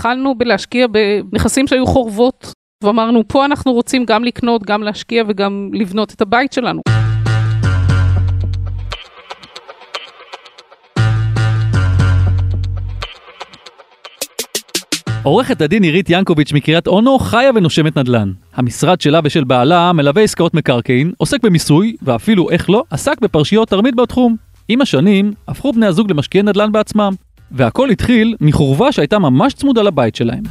התחלנו בלהשקיע בנכסים שהיו חורבות, ואמרנו פה אנחנו רוצים גם לקנות, גם להשקיע וגם לבנות את הבית שלנו. עורכת הדין עירית ינקוביץ' מקריית אונו חיה ונושמת נדל"ן. המשרד שלה ושל בעלה מלווה עסקאות מקרקעין, עוסק במיסוי, ואפילו, איך לא, עסק בפרשיות תרמית בתחום. עם השנים, הפכו בני הזוג למשקיעי נדל"ן בעצמם. והכל התחיל מחורבה שהייתה ממש צמודה לבית שלהם.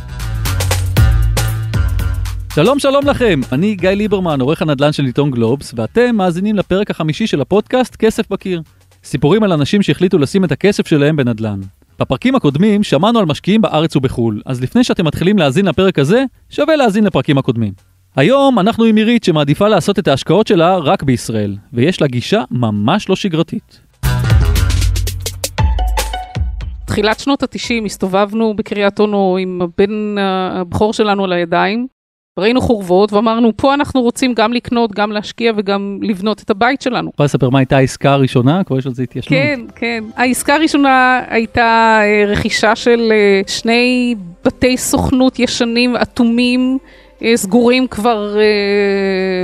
שלום שלום לכם, אני גיא ליברמן, עורך הנדל"ן של עיתון גלובס, ואתם מאזינים לפרק החמישי של הפודקאסט כסף בקיר. סיפורים על אנשים שהחליטו לשים את הכסף שלהם בנדל"ן. בפרקים הקודמים שמענו על משקיעים בארץ ובחו"ל, אז לפני שאתם מתחילים להאזין לפרק הזה, שווה להאזין לפרקים הקודמים. היום אנחנו עם עירית שמעדיפה לעשות את ההשקעות שלה רק בישראל, ויש לה גישה ממש לא שגרתית. תחילת שנות התשעים הסתובבנו בקריית אונו עם הבן הבכור שלנו על הידיים. ראינו חורבות ואמרנו פה אנחנו רוצים גם לקנות, גם להשקיע וגם לבנות את הבית שלנו. יכולה לספר מה הייתה העסקה הראשונה? כבר יש על זה התיישנות. כן, כן. העסקה הראשונה הייתה אה, רכישה של אה, שני בתי סוכנות ישנים, אטומים, אה, סגורים כבר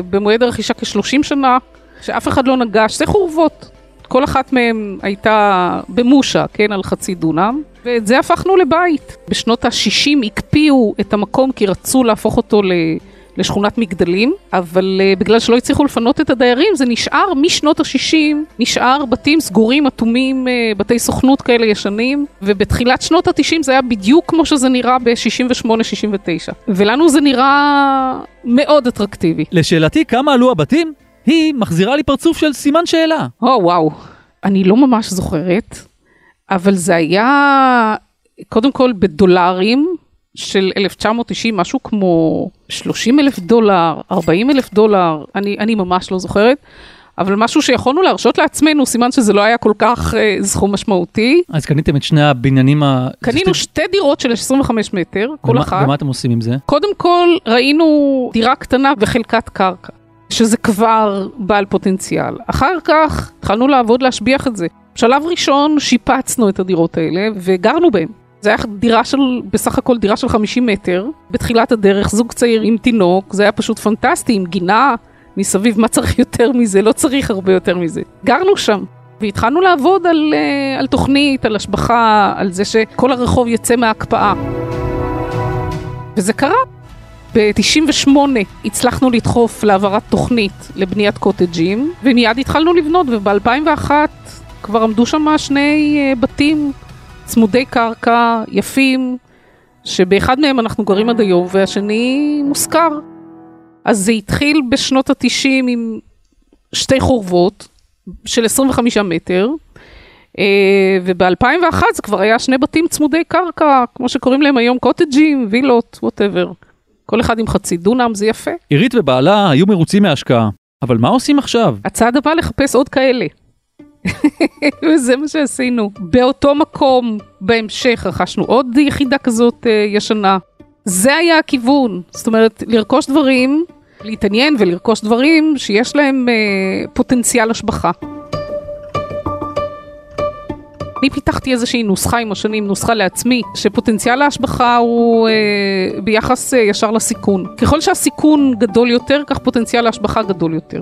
במועד הרכישה כ-30 שנה, שאף אחד לא נגש, זה חורבות. כל אחת מהן הייתה במושה, כן, על חצי דונם, ואת זה הפכנו לבית. בשנות ה-60 הקפיאו את המקום כי רצו להפוך אותו ל... לשכונת מגדלים, אבל uh, בגלל שלא הצליחו לפנות את הדיירים, זה נשאר משנות ה-60, נשאר בתים סגורים, אטומים, uh, בתי סוכנות כאלה ישנים, ובתחילת שנות ה-90 זה היה בדיוק כמו שזה נראה ב-68-69. ולנו זה נראה מאוד אטרקטיבי. לשאלתי, כמה עלו הבתים? היא מחזירה לי פרצוף של סימן שאלה. או oh, וואו, אני לא ממש זוכרת, אבל זה היה קודם כל בדולרים של 1990, משהו כמו 30 אלף דולר, 40 אלף דולר, אני, אני ממש לא זוכרת. אבל משהו שיכולנו להרשות לעצמנו, סימן שזה לא היה כל כך אה, סכום משמעותי. אז קניתם את שני הבניינים ה... קנינו שתי... שתי דירות של 25 מטר, כל ומה, אחת. ומה אתם עושים עם זה? קודם כל, ראינו דירה קטנה וחלקת קרקע. שזה כבר בעל פוטנציאל. אחר כך התחלנו לעבוד להשביח את זה. שלב ראשון שיפצנו את הדירות האלה וגרנו בהן. זה היה דירה של, בסך הכל דירה של 50 מטר, בתחילת הדרך, זוג צעיר עם תינוק, זה היה פשוט פנטסטי, עם גינה מסביב, מה צריך יותר מזה? לא צריך הרבה יותר מזה. גרנו שם. והתחלנו לעבוד על, אה, על תוכנית, על השבחה, על זה שכל הרחוב יצא מההקפאה. וזה קרה. ב-98 הצלחנו לדחוף להעברת תוכנית לבניית קוטג'ים, ומיד התחלנו לבנות, וב-2001 כבר עמדו שם שני uh, בתים צמודי קרקע, יפים, שבאחד מהם אנחנו גרים עד היום, והשני מושכר. אז זה התחיל בשנות ה-90 עם שתי חורבות של 25 מטר, uh, וב-2001 זה כבר היה שני בתים צמודי קרקע, כמו שקוראים להם היום קוטג'ים, וילות, ווטאבר. כל אחד עם חצי דונם, זה יפה. עירית ובעלה היו מרוצים מההשקעה, אבל מה עושים עכשיו? הצעד הבא לחפש עוד כאלה. וזה מה שעשינו. באותו מקום, בהמשך, רכשנו עוד יחידה כזאת uh, ישנה. זה היה הכיוון, זאת אומרת, לרכוש דברים, להתעניין ולרכוש דברים שיש להם uh, פוטנציאל השבחה. אני פיתחתי איזושהי נוסחה עם השנים, נוסחה לעצמי, שפוטנציאל ההשבחה הוא אה, ביחס אה, ישר לסיכון. ככל שהסיכון גדול יותר, כך פוטנציאל ההשבחה גדול יותר.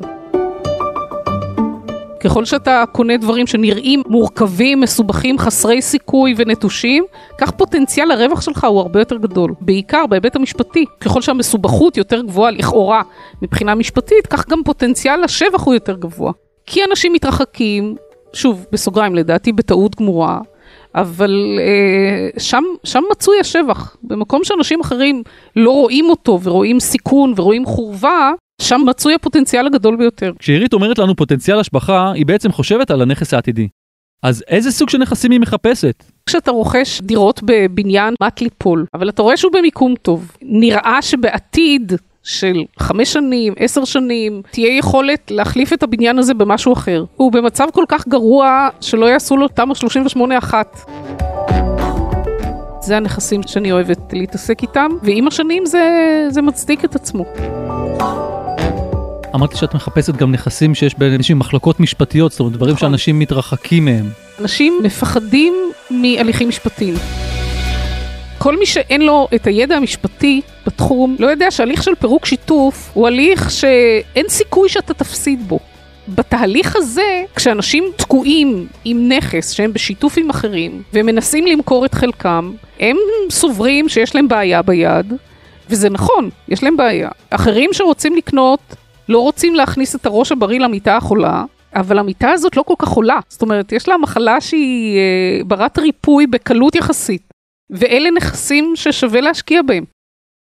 ככל שאתה קונה דברים שנראים מורכבים, מסובכים, חסרי סיכוי ונטושים, כך פוטנציאל הרווח שלך הוא הרבה יותר גדול. בעיקר בהיבט המשפטי. ככל שהמסובכות יותר גבוהה לכאורה מבחינה משפטית, כך גם פוטנציאל השבח הוא יותר גבוה. כי אנשים מתרחקים, שוב, בסוגריים, לדעתי בטעות גמורה, אבל אה, שם, שם מצוי השבח. במקום שאנשים אחרים לא רואים אותו ורואים סיכון ורואים חורבה, שם מצוי הפוטנציאל הגדול ביותר. כשעירית אומרת לנו פוטנציאל השבחה, היא בעצם חושבת על הנכס העתידי. אז איזה סוג של נכסים היא מחפשת? כשאתה רוכש דירות בבניין מט ליפול, אבל אתה רואה שהוא במיקום טוב, נראה שבעתיד של חמש שנים, עשר שנים, תהיה יכולת להחליף את הבניין הזה במשהו אחר. הוא במצב כל כך גרוע שלא יעשו לו תמ"א 38-1. זה הנכסים שאני אוהבת להתעסק איתם, ועם השנים זה, זה מצדיק את עצמו. אמרתי שאת מחפשת גם נכסים שיש בהם איזשהם מחלוקות משפטיות, זאת אומרת דברים נכון. שאנשים מתרחקים מהם. אנשים מפחדים מהליכים משפטיים. כל מי שאין לו את הידע המשפטי בתחום, לא יודע שהליך של פירוק שיתוף הוא הליך שאין סיכוי שאתה תפסיד בו. בתהליך הזה, כשאנשים תקועים עם נכס שהם בשיתוף עם אחרים, ומנסים למכור את חלקם, הם סוברים שיש להם בעיה ביד, וזה נכון, יש להם בעיה. אחרים שרוצים לקנות, לא רוצים להכניס את הראש הבריא למיטה החולה, אבל המיטה הזאת לא כל כך חולה. זאת אומרת, יש לה מחלה שהיא אה, ברת ריפוי בקלות יחסית, ואלה נכסים ששווה להשקיע בהם.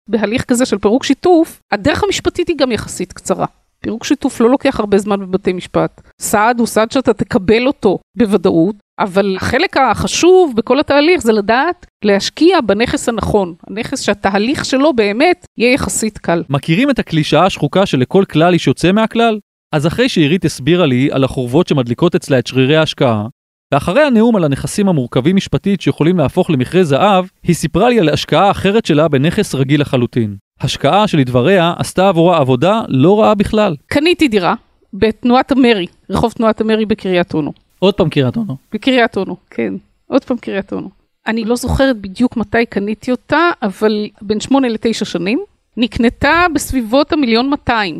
בהליך כזה של פירוק שיתוף, הדרך המשפטית היא גם יחסית קצרה. פירוק שיתוף לא לוקח הרבה זמן בבתי משפט. סעד הוא סעד שאתה תקבל אותו בוודאות, אבל החלק החשוב בכל התהליך זה לדעת להשקיע בנכס הנכון. הנכס שהתהליך שלו באמת יהיה יחסית קל. מכירים את הקלישאה השחוקה שלכל כלל איש יוצא מהכלל? אז אחרי שעירית הסבירה לי על החורבות שמדליקות אצלה את שרירי ההשקעה, ואחרי הנאום על הנכסים המורכבים משפטית שיכולים להפוך למכרה זהב, היא סיפרה לי על השקעה אחרת שלה בנכס רגיל לחלוטין. השקעה שלדבריה עשתה עבורה עבודה לא רעה בכלל. קניתי דירה בתנועת המרי, רחוב תנועת המרי בקריית אונו. עוד פעם קריית אונו. בקריית אונו, כן. עוד פעם קריית אונו. אני לא זוכרת בדיוק מתי קניתי אותה, אבל בין שמונה לתשע שנים. נקנתה בסביבות המיליון 200.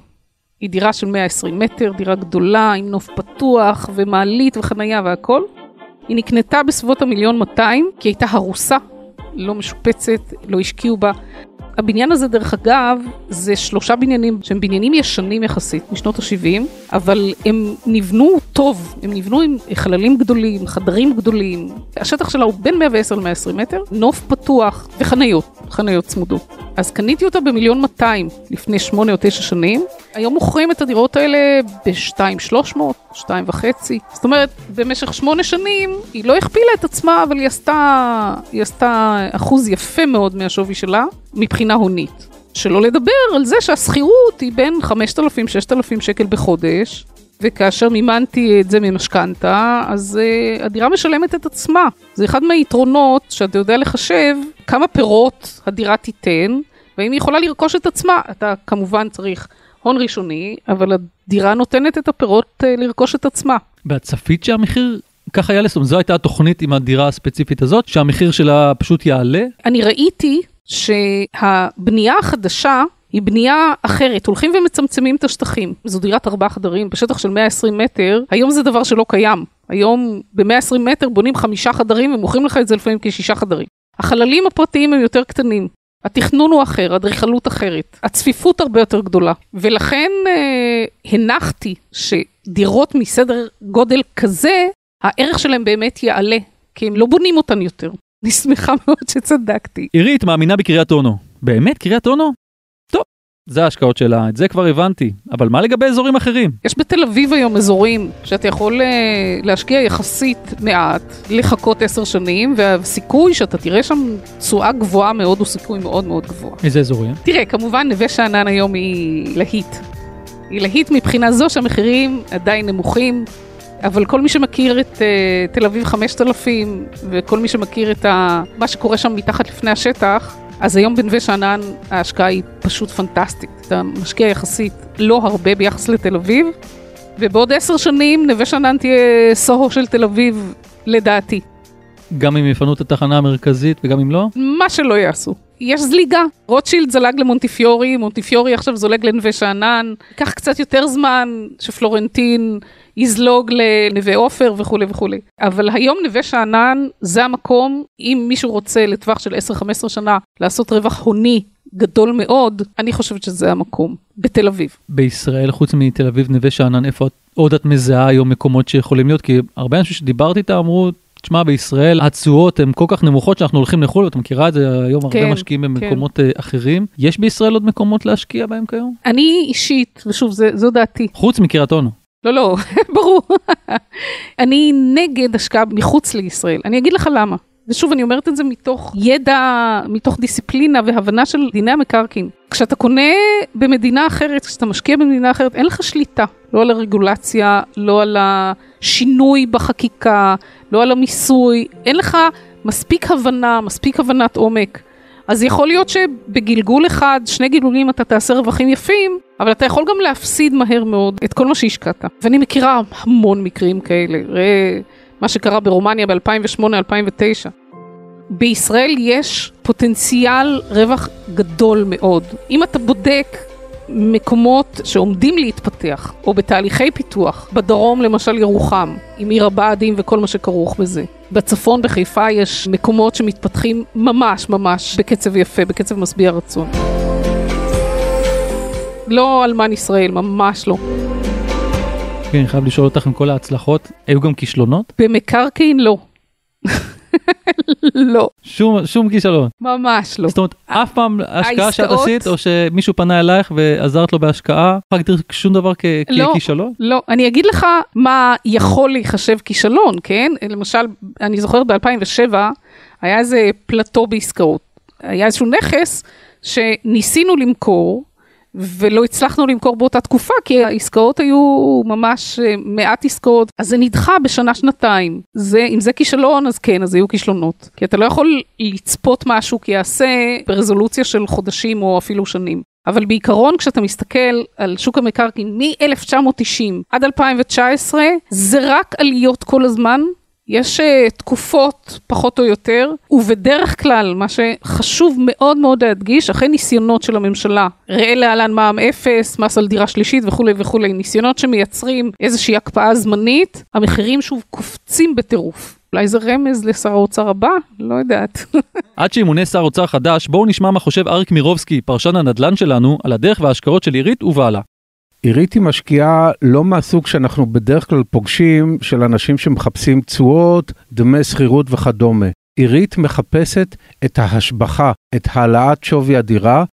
היא דירה של 120 מטר, דירה גדולה, עם נוף פתוח ומעלית וחנייה והכל. היא נקנתה בסביבות המיליון 200, כי הייתה הרוסה, לא משופצת, לא השקיעו בה. הבניין הזה דרך אגב זה שלושה בניינים שהם בניינים ישנים יחסית משנות ה-70 אבל הם נבנו טוב, הם נבנו עם חללים גדולים, חדרים גדולים, השטח שלה הוא בין 110 ל-120 מטר, נוף פתוח וחניות, חניות צמודות. אז קניתי אותה במיליון 200 לפני שמונה או תשע שנים, היום מוכרים את הדירות האלה ב-2,300, 2.5, זאת אומרת במשך שמונה שנים היא לא הכפילה את עצמה אבל היא עשתה, היא עשתה אחוז יפה מאוד מהשווי שלה. מבחינה הונית. שלא לדבר על זה שהשכירות היא בין 5,000-6,000 שקל בחודש, וכאשר מימנתי את זה ממשכנתה, אז uh, הדירה משלמת את עצמה. זה אחד מהיתרונות שאתה יודע לחשב כמה פירות הדירה תיתן, והאם היא יכולה לרכוש את עצמה. אתה כמובן צריך הון ראשוני, אבל הדירה נותנת את הפירות uh, לרכוש את עצמה. ואת צפית שהמחיר כך היה לסום, זו הייתה התוכנית עם הדירה הספציפית הזאת, שהמחיר שלה פשוט יעלה? אני ראיתי שהבנייה החדשה היא בנייה אחרת, הולכים ומצמצמים את השטחים. זו דירת ארבעה חדרים בשטח של 120 מטר, היום זה דבר שלא קיים. היום ב-120 מטר בונים חמישה חדרים ומוכרים לך את זה לפעמים כשישה חדרים. החללים הפרטיים הם יותר קטנים. התכנון הוא אחר, האדריכלות אחרת, הצפיפות הרבה יותר גדולה, ולכן אה, הנחתי שדירות מסדר גודל כזה, הערך שלהם באמת יעלה, כי הם לא בונים אותן יותר. אני שמחה מאוד שצדקתי. עירית מאמינה בקריית אונו. באמת קריית אונו? זה ההשקעות שלה, את זה כבר הבנתי. אבל מה לגבי אזורים אחרים? יש בתל אביב היום אזורים שאתה יכול uh, להשקיע יחסית מעט, לחכות עשר שנים, והסיכוי שאתה תראה שם תשואה גבוהה מאוד הוא סיכוי מאוד מאוד גבוה. איזה אזורים? תראה, כמובן נווה שאנן היום היא להיט. היא להיט מבחינה זו שהמחירים עדיין נמוכים, אבל כל מי שמכיר את uh, תל אביב 5000 וכל מי שמכיר את ה, מה שקורה שם מתחת לפני השטח, אז היום בנווה שאנן ההשקעה היא פשוט פנטסטית. אתה משקיע יחסית לא הרבה ביחס לתל אביב, ובעוד עשר שנים נווה שאנן תהיה סוהו של תל אביב, לדעתי. גם אם יפנו את התחנה המרכזית וגם אם לא? מה שלא יעשו. יש זליגה. רוטשילד זלג למונטיפיורי, מונטיפיורי עכשיו זולג לנווה שאנן. ייקח קצת יותר זמן שפלורנטין יזלוג לנווה עופר וכולי וכולי. אבל היום נווה שאנן זה המקום, אם מישהו רוצה לטווח של 10-15 שנה לעשות רווח הוני גדול מאוד, אני חושבת שזה המקום, בתל אביב. בישראל, חוץ מתל אביב, נווה שאנן, איפה עוד את מזהה היום מקומות שיכולים להיות? כי הרבה אנשים שדיברתי איתם אמרו, תשמע, בישראל התשואות הן כל כך נמוכות שאנחנו הולכים לחו"ל, ואת מכירה את זה היום, כן, הרבה משקיעים במקומות כן. אחרים. יש בישראל עוד מקומות להשקיע בהם כיום? אני אישית, ושוב, זה, זו דעתי. חוץ מקריית אונו. לא, לא, ברור. אני נגד השקעה מחוץ לישראל. אני אגיד לך למה. ושוב, אני אומרת את זה מתוך ידע, מתוך דיסציפלינה והבנה של דיני המקרקעין. כשאתה קונה במדינה אחרת, כשאתה משקיע במדינה אחרת, אין לך שליטה. לא על הרגולציה, לא על השינוי בחקיקה, לא על המיסוי. אין לך מספיק הבנה, מספיק הבנת עומק. אז יכול להיות שבגלגול אחד, שני גלגולים אתה תעשה רווחים יפים, אבל אתה יכול גם להפסיד מהר מאוד את כל מה שהשקעת. ואני מכירה המון מקרים כאלה, ראה מה שקרה ברומניה ב-2008-2009. בישראל יש פוטנציאל רווח גדול מאוד. אם אתה בודק מקומות שעומדים להתפתח, או בתהליכי פיתוח, בדרום למשל ירוחם, עם עיר הבה"דים וכל מה שכרוך בזה. בצפון בחיפה יש מקומות שמתפתחים ממש ממש בקצב יפה, בקצב משביע רצון. לא אלמן ישראל, ממש לא. כן, אני חייב לשאול אותך עם כל ההצלחות, היו גם כישלונות? במקרקעין לא. לא. שום, שום כישלון. ממש לא. זאת אומרת, אף פעם השקעה שאת עשית, או שמישהו פנה אלייך ועזרת לו בהשקעה, לא להגדיר שום דבר כ- לא. ככישלון? לא, אני אגיד לך מה יכול להיחשב כישלון, כן? למשל, אני זוכרת ב-2007, היה איזה פלטו בעסקאות. היה איזשהו נכס שניסינו למכור, ולא הצלחנו למכור באותה תקופה, כי העסקאות היו ממש אה, מעט עסקאות, אז זה נדחה בשנה-שנתיים. זה, אם זה כישלון, אז כן, אז היו כישלונות. כי אתה לא יכול לצפות משהו כי יעשה ברזולוציה של חודשים או אפילו שנים. אבל בעיקרון כשאתה מסתכל על שוק המקרקעין מ-1990 עד 2019, זה רק עליות כל הזמן. יש uh, תקופות פחות או יותר, ובדרך כלל מה שחשוב מאוד מאוד להדגיש, אחרי ניסיונות של הממשלה, ראה להלן מע"מ אפס, מס על דירה שלישית וכולי וכולי, ניסיונות שמייצרים איזושהי הקפאה זמנית, המחירים שוב קופצים בטירוף. אולי זה רמז לשר האוצר הבא? לא יודעת. עד שימונה שר אוצר חדש, בואו נשמע מה חושב אריק מירובסקי, פרשן הנדל"ן שלנו, על הדרך וההשקעות של עירית ובעלה. עירית היא משקיעה לא מהסוג שאנחנו בדרך כלל פוגשים של אנשים שמחפשים תשואות, דמי שכירות וכדומה. עירית מחפשת את ההשבחה, את העלאת שווי הדירה,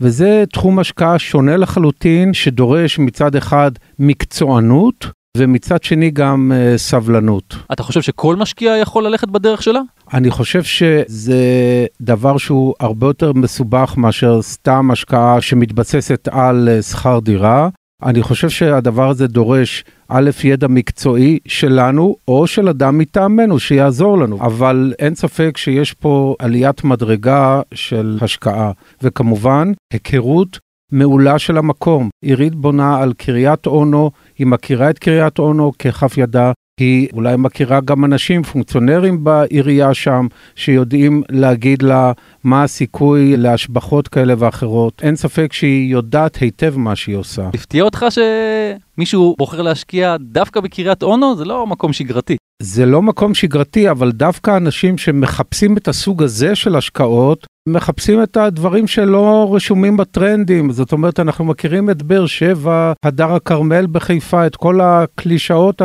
וזה תחום השקעה שונה לחלוטין, שדורש מצד אחד מקצוענות, ומצד שני גם uh, סבלנות. אתה חושב שכל משקיע יכול ללכת בדרך שלה? אני חושב שזה דבר שהוא הרבה יותר מסובך מאשר סתם השקעה שמתבססת על אה, שכר דירה. אני חושב שהדבר הזה דורש א', ידע מקצועי שלנו או של אדם מטעמנו שיעזור לנו, אבל אין ספק שיש פה עליית מדרגה של השקעה, וכמובן היכרות מעולה של המקום. עירית בונה על קריית אונו, היא מכירה את קריית אונו ככף ידה. היא אולי מכירה גם אנשים, פונקציונרים בעירייה שם, שיודעים להגיד לה מה הסיכוי להשבחות כאלה ואחרות. אין ספק שהיא יודעת היטב מה שהיא עושה. הפתיע אותך שמישהו בוחר להשקיע דווקא בקריית אונו? זה לא מקום שגרתי. זה לא מקום שגרתי, אבל דווקא אנשים שמחפשים את הסוג הזה של השקעות, מחפשים את הדברים שלא רשומים בטרנדים. זאת אומרת, אנחנו מכירים את באר שבע, הדר הכרמל בחיפה, את כל הקלישאות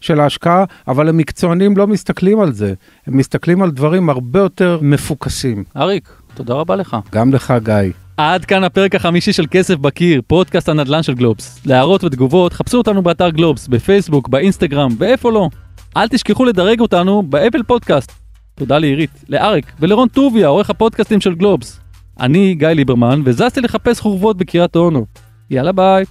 של ההשקעה, אבל המקצוענים לא מסתכלים על זה. הם מסתכלים על דברים הרבה יותר מפוקסים. אריק, תודה רבה לך. גם לך, גיא. עד כאן הפרק החמישי של כסף בקיר, פודקאסט הנדל"ן של גלובס. להערות ותגובות, חפשו אותנו באתר גלובס, בפייסבוק, באינסטגרם, ואיפה לא. אל תשכחו לדרג אותנו באפל פודקאסט. תודה לעירית, לאריק ולרון טוביה, עורך הפודקאסטים של גלובס. אני גיא ליברמן, וזזתי לחפש חורבות בקריית אונו. יאללה ביי.